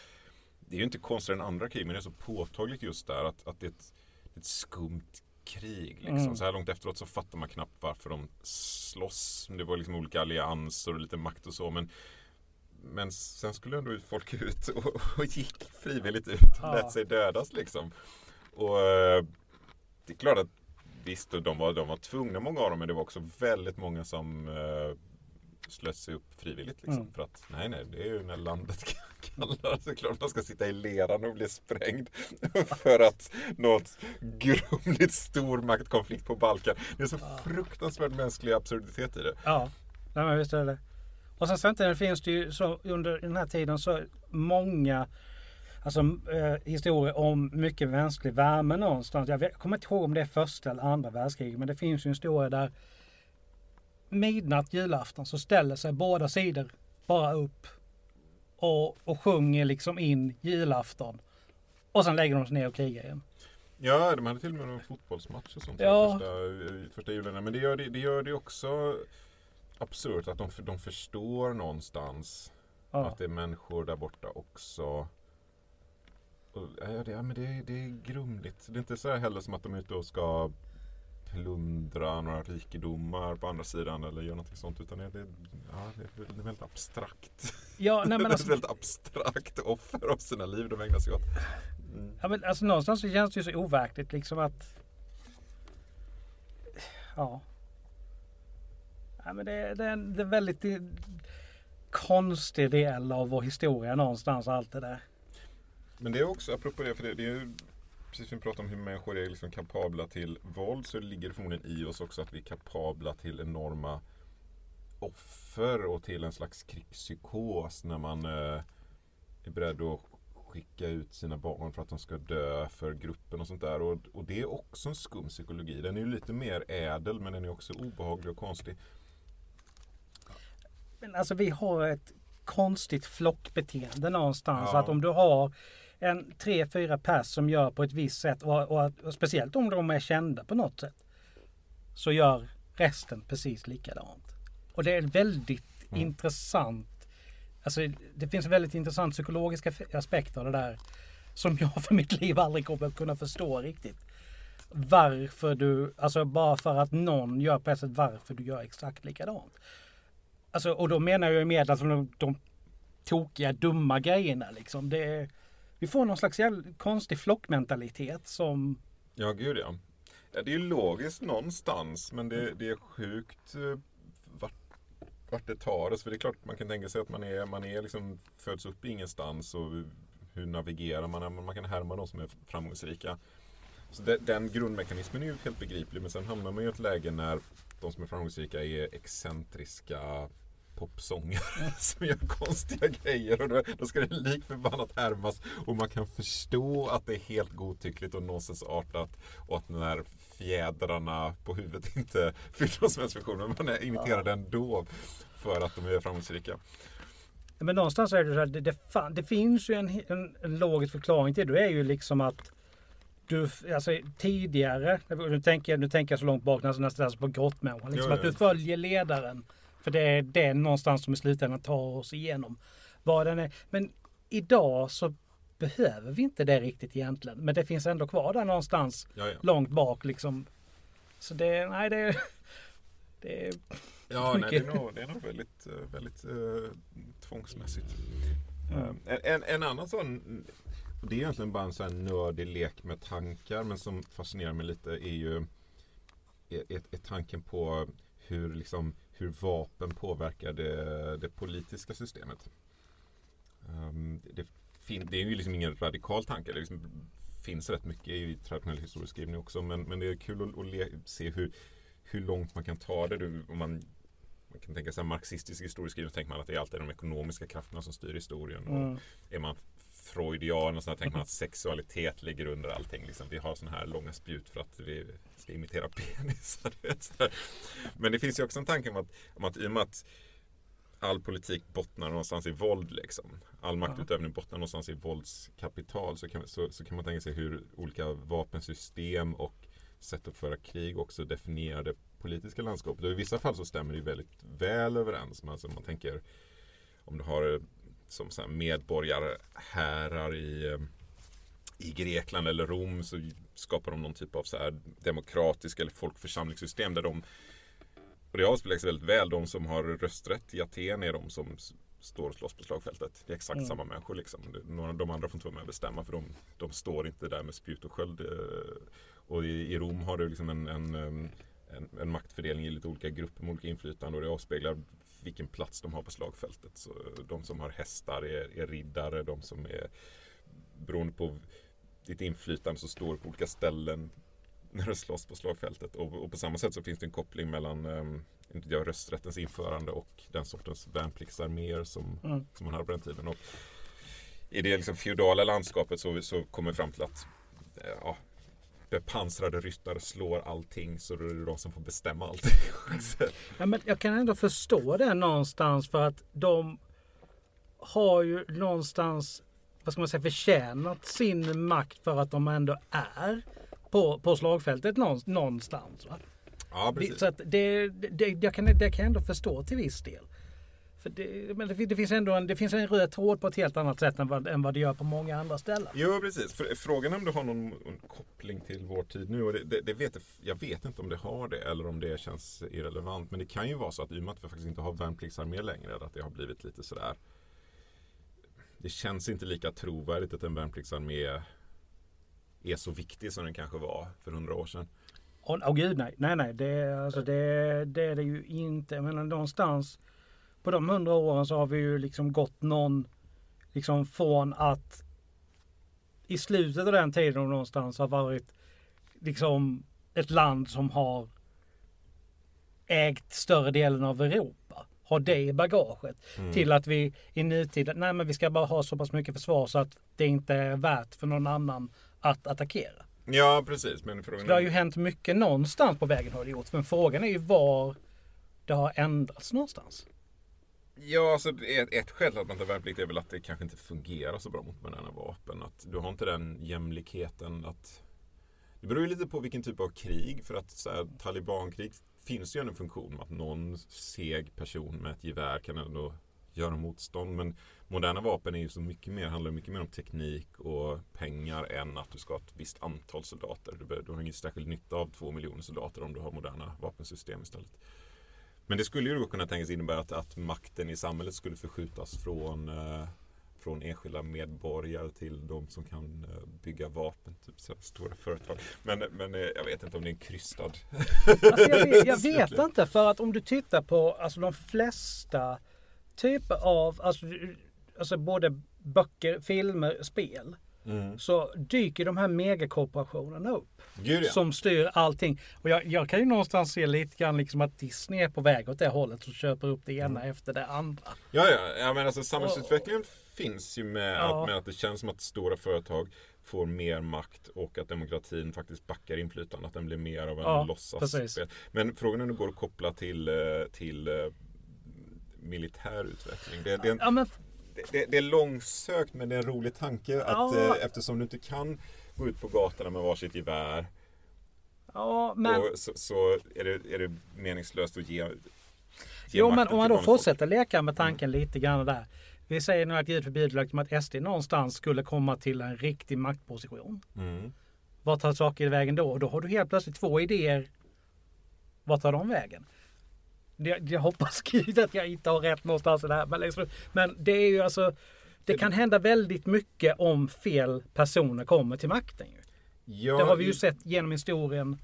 det är ju inte konstigare än andra krig men det är så påtagligt just där att, att det är ett, ett skumt krig. Liksom. Mm. Så här långt efteråt så fattar man knappt varför de slåss. Det var liksom olika allianser och lite makt och så. Men, men sen skulle ändå folk ut och, och gick frivilligt ut och Ja. lät sig dödas liksom. Och eh, det är klart att Visst, och de var, de var tvungna många av dem, men det var också väldigt många som eh, slöt sig upp frivilligt. Liksom, Mm. För att, nej, nej, det är ju när landet kallar. Så är det klart man ska sitta i leran och bli sprängd. för att något grumligt stormaktkonflikt på Balkan. Det är så fruktansvärt mänsklig absurditet i det. Ja, nej, men visst är det. Och sen samtidigt finns det ju så under den här tiden så många alltså, eh, historier om mycket mänsklig värme någonstans. Jag, vet, jag kommer inte ihåg om det är första eller andra världskriget men det finns ju en historia där midnatt julafton så ställer sig båda sidor bara upp och, och sjunger liksom in julafton. Och sen lägger de sig ner och krigar igen. Ja, de hade till och med en fotbollsmatch och sånt. Ja. Första, första julen. Men det gör det, det gör det också absurt att de, de förstår någonstans Ja. Att det är människor där borta också. Ja, det, ja, men det, det är grumligt. Det är inte så här heller som att de är ute och ska plundra några rikedomar på andra sidan eller göra någonting sånt. Utan det, är- ja, det, är- väldigt abstrakt. Ja, nej, men det är alltså, ett väldigt abstrakt offer av sina liv de ägnar sig åt. Mm. Ja, men alltså någonstans så känns det ju så overkligt liksom att... Ja. ja men det, det, är en, det är väldigt konstig del av vår historia någonstans allt det där. Men det är också, apropå det, för det, det är ju precis som vi pratade om hur människor är liksom kapabla till våld så ligger det förmodligen i oss också att vi är kapabla till enorma offer och till en slags krigspsykos när man eh, är beredd att skicka ut sina barn för att de ska dö för gruppen och sånt där. Och, och det är också en skum psykologi. Den är ju lite mer ädel men den är också obehaglig och konstig. Men alltså vi har ett konstigt flockbeteende någonstans. Ja. Att om du har en tre, fyra pers som gör på ett visst sätt och, och, och speciellt om de är kända på något sätt. Så gör resten precis likadant. Och det är väldigt Mm. intressant. Alltså det finns väldigt intressant psykologiska aspekter av det där. Som jag för mitt liv aldrig kommer att kunna förstå riktigt. Varför du, alltså bara för att någon gör på ett sätt, varför du gör exakt likadant. Alltså, och då menar jag med alltså de, de tokiga, dumma grejerna liksom. Det är, vi får någon slags konstig flockmentalitet som... Ja, gud ja. ja det är ju logiskt någonstans men det, det är sjukt eh, vart, vart det tar oss. För det är klart man kan tänka sig att man är, man är liksom, föds upp ingenstans och hur navigerar man? Man kan härma de som är framgångsrika. Så de, den grundmekanismen är ju helt begriplig men sen hamnar man i ett läge när de som är framgångsrika är excentriska popsångare som gör konstiga grejer och då, då ska det lik förbannat härmas och man kan förstå att det är helt godtyckligt och nonsensartat och att den här fjädrarna på huvudet inte fyller någon som helst funktion. Men man imiterar den ändå för att de är framgångsrika. Men någonstans är det så här, det, det, fan, det finns ju en, en, en logisk förklaring till det. Det är ju liksom att du, alltså tidigare, nu tänker, jag, nu tänker jag så långt bak nästan nästan på grottmänniskan. Liksom att du följer ledaren. För det är det någonstans som i slutändan tar oss igenom. Vad den är. Men idag så behöver vi inte det riktigt egentligen. Men det finns ändå kvar där någonstans Ja, ja. långt bak liksom. Så det, nej det, det är Ja, nej, det, är Mycket. nog, det är nog väldigt, eh, väldigt eh, tvångsmässigt. Mm. En, en annan sån, och det är egentligen bara en sån här nördig lek med tankar, men som fascinerar mig lite är ju är, är tanken på hur, liksom, hur vapen påverkar det, det politiska systemet. Um, det, det är ju liksom ingen radikal tanke. Det liksom finns rätt mycket i traditionell historieskrivning också. Men, men det är kul att, att se hur, hur långt man kan ta det. Du, om man, man kan tänka sig marxistisk historieskrivning så tänker man att det är alltid de ekonomiska krafterna som styr historien. Och Mm. är man freudian och så här, tänker man att sexualitet ligger under allting. Liksom. Vi har sådana här långa spjut för att vi ska imitera penisar. Men det finns ju också en tanke om att, om att i och med att all politik bottnar någonstans i våld. Liksom. All maktutövning bottnar någonstans i våldskapital. Så kan, så, så kan man tänka sig hur olika vapensystem och sätt att föra krig också definierar det politiska landskapet. Och I vissa fall så stämmer det väldigt väl överens. Men alltså, om man tänker om du har som så här medborgarhärar i, eh, i Grekland eller Rom så skapar de någon typ av så här demokratisk eller folkförsamlingssystem där de och det avspeglar sig väldigt väl. De som har rösträtt i Aten är de som står och slåss på slagfältet. Det är exakt Mm. samma människor liksom. De andra får inte vara med och bestämma för de, de står inte där med spjut och sköld. eh, Och i, i Rom har du liksom en, en, em, en, en maktfördelning i lite olika grupper med olika inflytande och det avspeglar vilken plats de har på slagfältet. Så eh, de som har hästar är, är riddare, de som är beroende på ditt inflytande så står på olika ställen när du slåss på slagfältet. Och, och på samma sätt så finns det en koppling mellan ja, rösträttens införande och den sortens värnpliktsarméer som, Mm. som man hade på den tiden. Och I det liksom feodala landskapet så, så kommer vi fram till att eh, ja, bepansrade ryttare slår allting så då är det de som får bestämma allting. Ja, men jag kan ändå förstå det någonstans för att de har ju någonstans, vad ska man säga, förtjänat sin makt för att de ändå är på, på slagfältet någon- någonstans. Va? ja, Det, precis. så att det, det, jag kan, det kan jag ändå förstå till viss del. Det, men det, det finns ändå en, det finns en röd tråd på ett helt annat sätt än vad, än vad det gör på många andra ställen. Jo, precis. För, frågan är om det har någon koppling till vår tid nu. Och det, det, vet, jag vet inte om det har det eller om det känns irrelevant. Men det kan ju vara så att i och med att vi faktiskt inte har värnpliktsarmé längre, att det har blivit lite sådär. Det känns inte lika trovärdigt att en värnpliktsarmé är så viktig som den kanske var för hundra år sedan. Åh oh, gud nej, nej, nej, det, alltså det, det är det ju inte. Menar någonstans på de hundra åren så har vi ju liksom gått någon, liksom från att i slutet av den tiden någonstans har varit liksom ett land som har ägt större delen av Europa. Har det i bagaget. Mm. Till att vi i nutid, nej men vi ska bara ha så pass mycket försvar så att det inte är värt för någon annan att attackera. Ja, precis. Men frågan Det har ju hänt mycket någonstans på vägen har det gjort. Men frågan är ju var det har ändrats någonstans. Ja, alltså ett, ett skäl till att man tar värnplikt är väl att det kanske inte fungerar så bra mot moderna vapen. Att du har inte den jämlikheten att... Det beror ju lite på vilken typ av krig. För att så här, talibankrig finns ju en funktion med att någon seg person med ett gevär kan ändå göra motstånd. Men moderna vapen är ju så mycket mer, handlar mycket mer om teknik och pengar än att du ska ha ett visst antal soldater. Du, du har ingen särskild nytta av två miljoner soldater om du har moderna vapensystem istället. Men det skulle ju då kunna tänkas innebära att, att makten i samhället skulle förskjutas från, eh, från enskilda medborgare till de som kan eh, bygga vapen, typ så stora företag. Men, men eh, jag vet inte om det är en krystad... Alltså jag, vet, jag vet inte för att om du tittar på alltså de flesta typer av, alltså, alltså både böcker, filmer, spel. Mm. så dyker de här megakorporationerna upp. Gud ja. Som styr allting. Och jag, jag kan ju någonstans se lite grann liksom att Disney är på väg åt det hållet och köper upp det ena Mm. efter det andra. Ja, ja. ja men alltså samhällsutvecklingen finns ju med, Ja. att, med att det känns som att stora företag får mer makt och att demokratin faktiskt backar inflytande. Att den blir mer av en Ja, låtsasspel. Men frågan är om det går att koppla till, eh, till eh, militär utveckling. Det, det, Ja men det, det är långsökt men det är en rolig tanke att Ja. eh, eftersom du inte kan gå ut på gatorna med varsitt gevär Ja, men, och så, så är, det, är det meningslöst att ge, ge jo, men om man då folk. fortsätter leka med tanken lite grann där. Vi säger nu att Gud förbjuder att SD någonstans skulle komma till en riktig maktposition. Mm. Vad tar saker vägen då? Och då har du helt plötsligt två idéer. Vad tar de vägen? Jag, jag hoppas gud att jag inte har rätt någonstans i det här. Men, liksom, men det är ju alltså. Det kan hända väldigt mycket om fel personer kommer till makten. Ju. Ja, Det har vi ju sett genom historien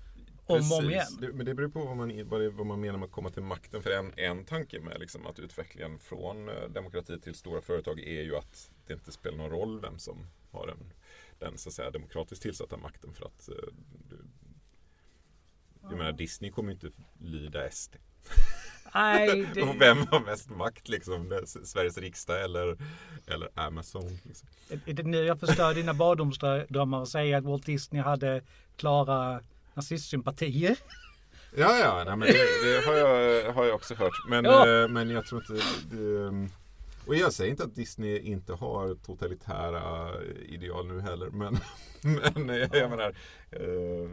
om och om Precis. igen. Det, men det beror på vad man, vad, det, vad man menar med att komma till makten. För en, en tanke med liksom att utvecklingen från eh, demokrati till stora företag är ju att det inte spelar någon roll vem som har den, den så att säga, demokratiskt tillsatta makten. För att eh, du, jag menar Disney kommer ju inte lyda SD. Nej, Och det, vem har mest makt liksom? Sveriges riksdag eller, eller Amazon? Liksom. är det nu jag förstör dina barndomsdrömmar och säger att Walt Disney hade klara nazistsympatier. Ja, ja, nej, men det, det har, jag, har jag också hört. Men, Ja. eh, men jag tror inte... Det, och jag säger inte att Disney inte har totalitära ideal nu heller. Men, men eh, jag menar... Eh,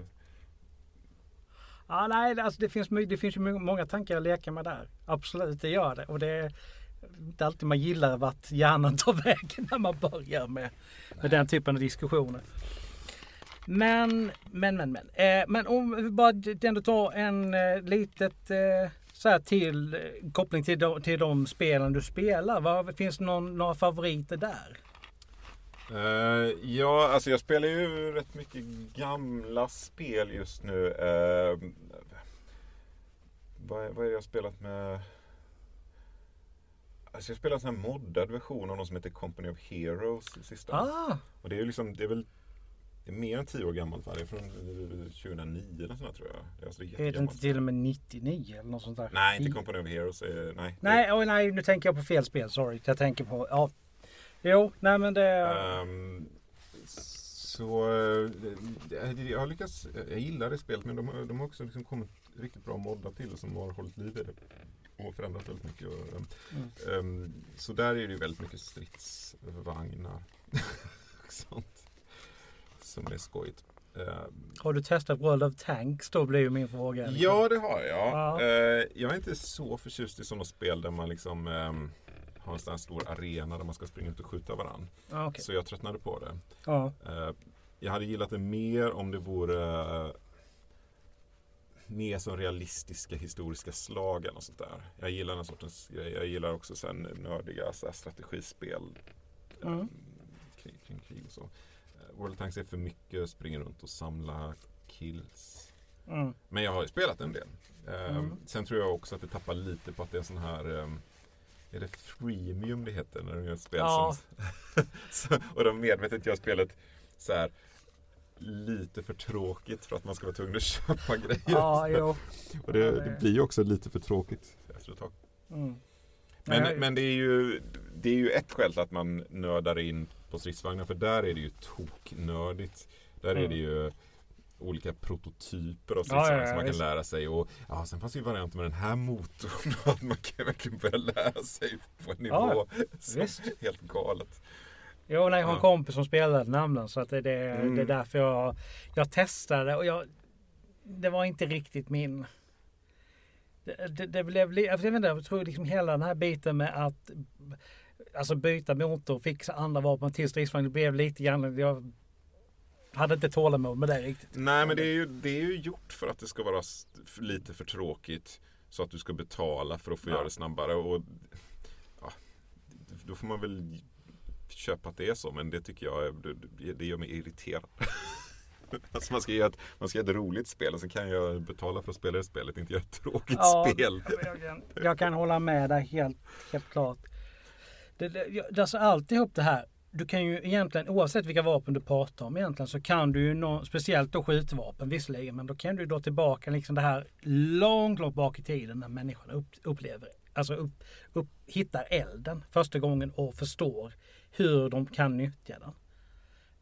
Ja, nej, alltså det, finns, det finns ju många tankar att leka med där. Absolut, det gör det. Och det är inte alltid man gillar vart hjärnan tar vägen när man börjar med, med den typen av diskussioner. Men, men, men, men. Eh, men om vi bara ändå tar en eh, litet eh, så här till eh, koppling till de, till de spelen du spelar. Var, finns det någon, några favoriter där? Eh, ja, alltså jag spelar ju rätt mycket gamla spel just nu. Eh, vad, är- vad är det jag har spelat med? Alltså jag spelar en sån här moddad version av något som heter Company of Heroes. det Sista. Ah, Och det är ju liksom, det är väl det är mer än tio år gammalt va? Det är från eh, 2009 eller sånt tror jag. Det är alltså är det inte till och med 99 eller något sånt där? Nej, inte Company of Heroes. eh, nej. Nej, oj, nej, nu tänker jag på fel spel. Sorry. Jag tänker på... Ja. Jo, nej men det... Ehm, så eh, jag har lyckats, jag gillar det spelet men de, har- de har också liksom kommit riktigt bra moddar till som har hållit liv i det. Och förändrat väldigt mycket. Och, ehm, Mm. ehm, så där är det ju väldigt mycket stridsvagnar. och sånt. Som är skojigt. Ehm, Har du testat World of Tanks? Då blir ju min fråga. Ja, det har jag. Ja. Eh, jag är inte så förtjust i sådana spel där man liksom ehm, har en sån här stor arena där man ska springa ut och skjuta varandra. Ja, okej. Så jag tröttnade på det. Ja. Eh, jag hade gillat det mer om det vore eh, mer som realistiska historiska slag eller sånt där. Jag gillar den sortens grejer. Jag gillar också sen nördiga så strategispel eh, Mm. kring, kring krig och så. World of Tanks är för mycket, springa runt och samla kills. Mm. Men jag har ju spelat en del. Eh, Mm. Sen tror jag också att det tappar lite på att det är en sån här eh, Är det freemium det heter när de gör spel Ja. som så, Och de medvetet gör spelet så här Lite för tråkigt för att man ska vara tvungen att köpa grejer. Ja, och det, det blir ju också lite för tråkigt efter ett tag. Mm. Men, Nej, men det, är ju, det är ju ett skäl till att man nördar in på stridsvagnar för där är det ju toknördigt. Där är Mm. det ju olika prototyper av stridsvagnar ja, ja, som man kan lära sig. Och ja, sen fanns det ju varianter med den här motorn och att man kan verkligen börja lära sig på en nivå som är helt galet. Jo, nej, jag har en kompis som spelade namnen så att det, det, Mm. det är därför jag, jag testade och jag, det var inte riktigt min... Det, det, det blev, jag vet inte, jag tror liksom hela den här biten med att alltså byta motor och fixa andra vapen till stridsvagn, det blev lite grann, jag hade inte tålamod med det riktigt. Nej men det är, ju, det är ju gjort för att det ska vara lite för tråkigt. Så att du ska betala för att få Ja. göra det snabbare. Och, ja, då får man väl köpa att det är så. Men det tycker jag är- det, det gör mig irriterad. alltså man, ska göra ett, man ska göra ett roligt spel och så kan jag betala för att spela det spelet. Inte göra ett tråkigt Ja, spel. Jag kan, jag kan hålla med där helt, helt klart. Det, det, jag- alltså alltihop det här du kan ju egentligen, oavsett vilka vapen du pratar om egentligen, så kan du ju, nå, speciellt då skjutvapen visserligen, men då kan du då tillbaka liksom det här långt, långt bak i tiden när människan upp, upplever, alltså upp, upp, hittar elden första gången och förstår hur de kan nyttja den.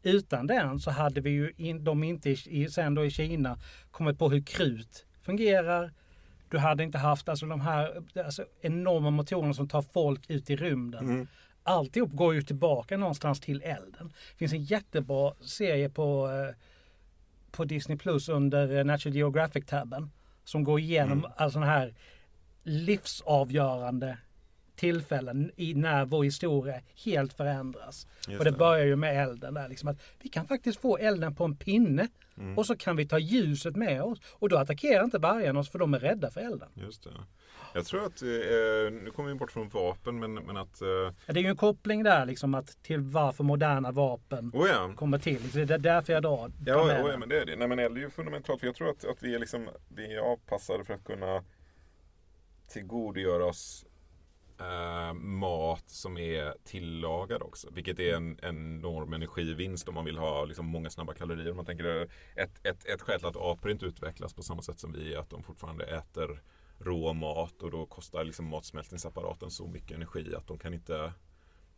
Utan den så hade vi ju in, de inte i, sen då i Kina kommit på hur krut fungerar. Du hade inte haft alltså de här alltså, enorma motorerna som tar folk ut i rymden. Mm. Alltihop går ju tillbaka någonstans till elden. Det finns en jättebra serie på, eh, på Disney Plus under eh, Natural Geographic-tabben. Som går igenom Mm. alltså den här livsavgörande tillfällen i när vår historia helt förändras. Just och det det. börjar ju med elden där liksom att vi kan faktiskt få elden på en pinne Mm. och så kan vi ta ljuset med oss och då attackerar inte vargarna oss för de är rädda för elden. Just det. Jag tror att, eh, nu kommer vi bort från vapen, men, men att... Eh, Ja, Det är ju en koppling där liksom att till varför moderna vapen oh ja. kommer till. Det är därför jag drar Ja, med ja, men det är det. Nej, men eld är ju fundamentalt. För jag tror att, att vi, är liksom, vi är avpassade för att kunna tillgodogöra oss eh, mat som är tillagad också. Vilket är en enorm energivinst om man vill ha liksom, många snabba kalorier. Man tänker eh, ett, ett, ett skäl till att apor inte utvecklas på samma sätt som vi är att de fortfarande äter rå mat och då kostar liksom matsmältningsapparaten så mycket energi att de kan inte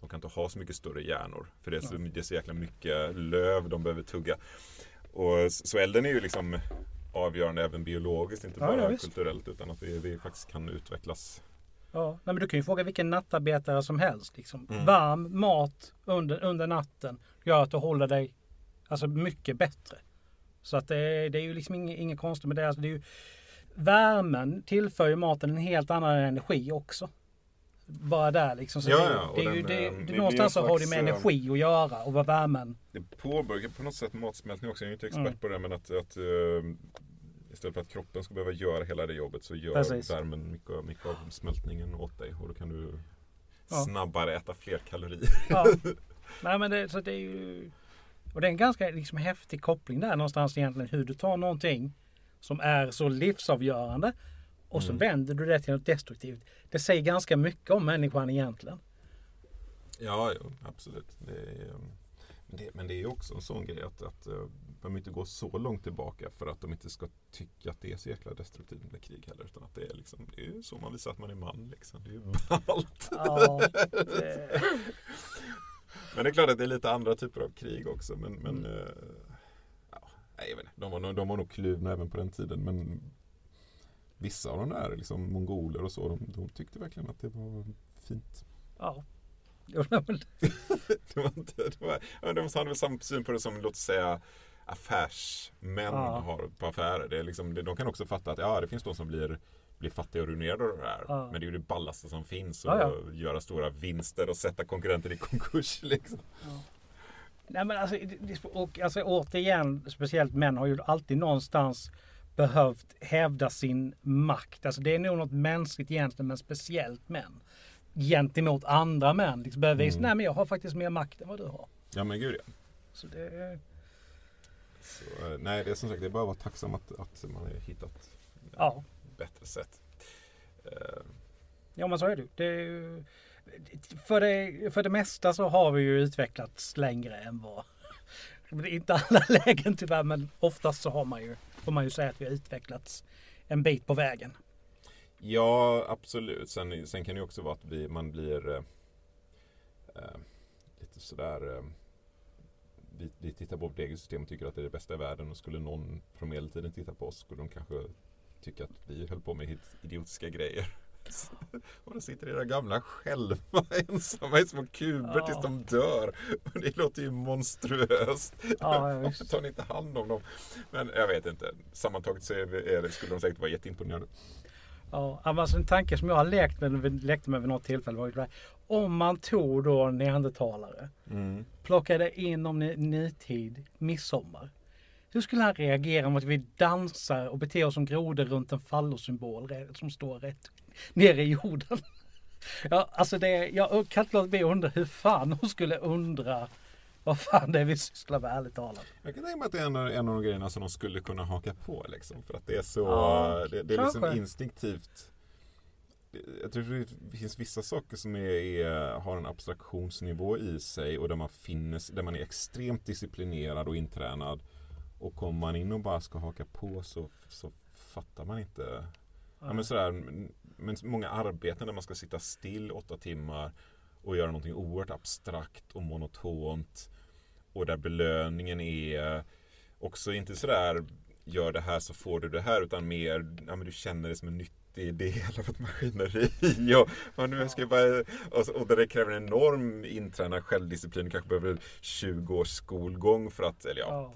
de kan inte ha så mycket större hjärnor. För det är så, det är så jäkla mycket löv de behöver tugga. Och, så elden är ju liksom avgörande även biologiskt, inte Ja, bara ja, visst. kulturellt. Utan att vi, vi faktiskt kan utvecklas. Ja, nej, men du kan ju fråga vilken nattarbetare som helst. Liksom. Mm. Varm mat under, under natten gör att du håller dig alltså, mycket bättre. Så att det, är- det är ju liksom inget, inget konstigt med det. Alltså, det är ju, värmen tillför ju maten en helt annan energi också. Bara där liksom. Så Ja, det, ja, det den, det, eh, det, någonstans så har det med eh, energi att göra och vad värmen... Det påbörjar på något sätt matsmältning också. Jag är inte expert Mm. på det men att, att eh, istället för att kroppen ska behöva göra hela det jobbet så gör Precis. värmen mycket, mycket av smältningen åt dig. Och då kan du Ja. snabbare äta fler kalorier. Ja. Nej men det, så det är ju... Och det är en ganska liksom, häftig koppling där någonstans egentligen. Hur du tar någonting som är så livsavgörande och så Mm. vänder du det till något destruktivt. Det säger ganska mycket om människan egentligen. Ja, jo, absolut. Det är, um, men, det, men det är också en sån grej att, att man behöver inte gå så långt tillbaka för att de inte ska tycka att det är så jäkla destruktivt med krig heller. Utan att det är, liksom, det är så man visar att man är man. Liksom. Det är ju ballt. Ja, det, Men det är klart att det är lite andra typer av krig också. Men, men Mm. Ja, nej, jag vet inte. De var, de var nog kluvna även på den tiden. Men vissa av de där liksom, mongoler och så, de, de tyckte verkligen att det var fint. ja. Det var inte, det var, ja, de hade väl samma syn på det som låt säga affärsmän Ja. har på affärer. Det är liksom, de kan också fatta att ja, det finns de som blir, blir fattiga och ruinerade av det här. Ja. Men det är ju det ballaste som finns. Ja, att göra stora vinster och sätta konkurrenter i konkurs. Liksom. Nej men alltså, och, alltså återigen, speciellt män har ju alltid någonstans behövt hävda sin makt. Alltså det är nog något mänskligt egentligen, men speciellt män. Gentemot andra män. Liksom behöver visa, Mm. nej men jag har faktiskt mer makt än vad du har. Ja men gud ja. Så det, Så, eh, nej, det är som sagt, det är bara att vara tacksam att, att man har hittat ja. bättre sätt. Eh, ja men så är det det. är för det, för det mesta så har vi ju utvecklats längre än vad... Det är inte alla lägen tyvärr, men oftast så har man ju, får man ju säga att vi har utvecklats en bit på vägen. Ja, absolut. Sen, sen kan det ju också vara att vi, man blir eh, eh, lite sådär... Eh, vi, vi tittar på vårt eget system och tycker att det är det bästa i världen. Och skulle någon från medeltiden titta på oss skulle de kanske tycka att vi höll på med helt idiotiska grejer och då sitter era gamla själva ensamma i små kuber Ja. tills de dör. Och det låter ju monstruöst. Ja, Varför tar ni inte hand om dem? Men jag vet inte. Sammantaget så det, skulle de säkert vara jätteimponerade. Ja, alltså en tanke som jag har lekt med, lekte med vid något tillfälle var ju. Om man tog då neandertalare, Mm. plockade in om nutid, midsommar. Hur skulle han reagera om att vi dansar och beter oss som grodor runt en fallosymbol som står rätt nere i jorden? Ja, alltså det, jag kan inte låta bli att undra hur fan hon skulle undra vad fan det är vi sysslar med ärligt talat. Jag kan tänka mig att det är en, av- en av de grejerna som de skulle kunna haka på. Liksom, för att det är så Ja, det, det är liksom kanske. instinktivt jag tror det finns vissa saker som är, är, har en abstraktionsnivå i sig och där man, finnes, där man är extremt disciplinerad och intränad. Och kommer man in och bara ska haka på så, så fattar man inte. Ja, men sådär, men många arbeten där man ska sitta still åtta timmar och göra någonting oerhört abstrakt och monotont. Och där belöningen är också inte sådär gör det här så får du det här utan mer, ja men du känner det som en nyttig del av ett maskineri. Och, och, nu ska jag bara, och, och där det kräver en enorm intränad självdisciplin, du kanske behöver 20 års skolgång för att, eller ja,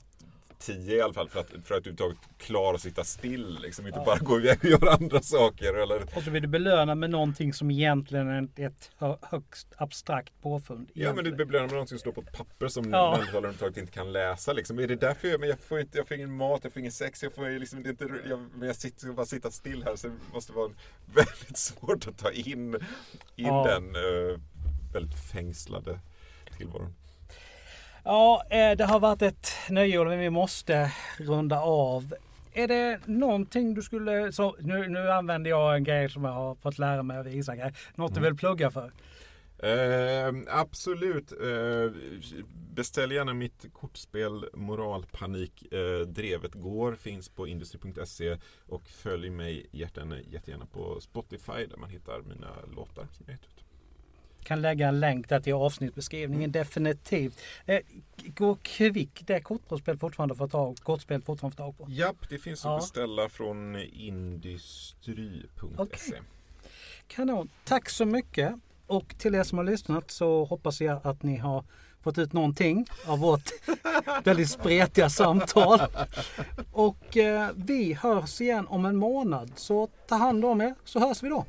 10 i alla fall för att, för att överhuvudtaget klara att sitta still. Liksom, inte ja. bara gå iväg och göra andra saker. Eller... Och så vill du belöna med någonting som egentligen är ett högst abstrakt påfund. Egentligen. Ja men du belönar med någonting som står på ett papper som ja. människor överhuvudtaget inte kan läsa. Liksom. Är det därför jag, men jag får inte, jag får ingen mat, jag får ingen sex, jag får liksom inte, jag, men jag sitter, bara sitta still här så det måste vara väldigt svårt att ta in, in ja. den uh, väldigt fängslade tillvaron. Ja, eh, det har varit ett nöje men vi måste runda av. Är det någonting du skulle... Så nu, nu använder jag en grej som jag har fått lära mig av Isak. Något mm. du vill plugga för? Eh, absolut. Eh, beställ gärna mitt kortspel Moralpanik. Eh, Drevet går finns på industri.se och följ mig jättegärna, jättegärna på Spotify där man hittar mina låtar som jag ut kan lägga en länk där till avsnittsbeskrivningen definitivt. Eh, gå kvick, det är kortspel fortfarande för tag, kortspel fortfarande få tag på? Japp, det finns ja. att beställa från industri.se. Okay. Kanon, tack så mycket. Och till er som har lyssnat så hoppas jag att ni har fått ut någonting av vårt väldigt spretiga samtal. Och eh, vi hörs igen om en månad. Så ta hand om er så hörs vi då.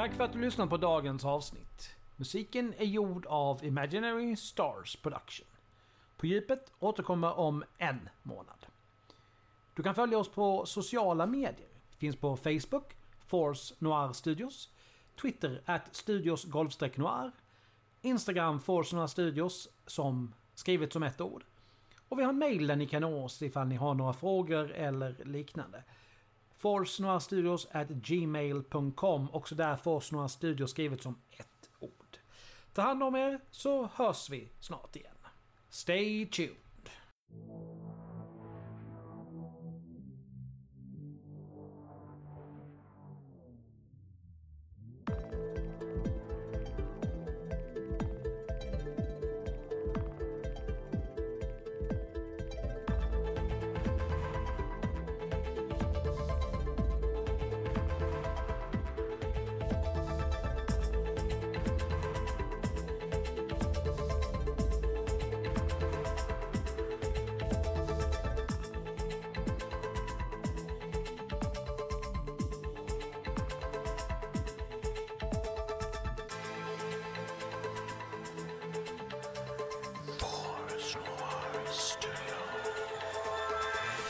Tack för att du lyssnade på dagens avsnitt. Musiken är gjord av Imaginary Stars Production. På djupet återkommer om en månad. Du kan följa oss på sociala medier. Det finns på Facebook, Force Noir Studios, Twitter at Studios Noir, Instagram Force Noir Studios som skrivet som ett ord. Och vi har en mail där ni kan nå oss ifall ni har några frågor eller liknande forsnoastudios at gmail.com. Också där Force Studios skrivet som ett ord. Ta hand om er så hörs vi snart igen. Stay tuned!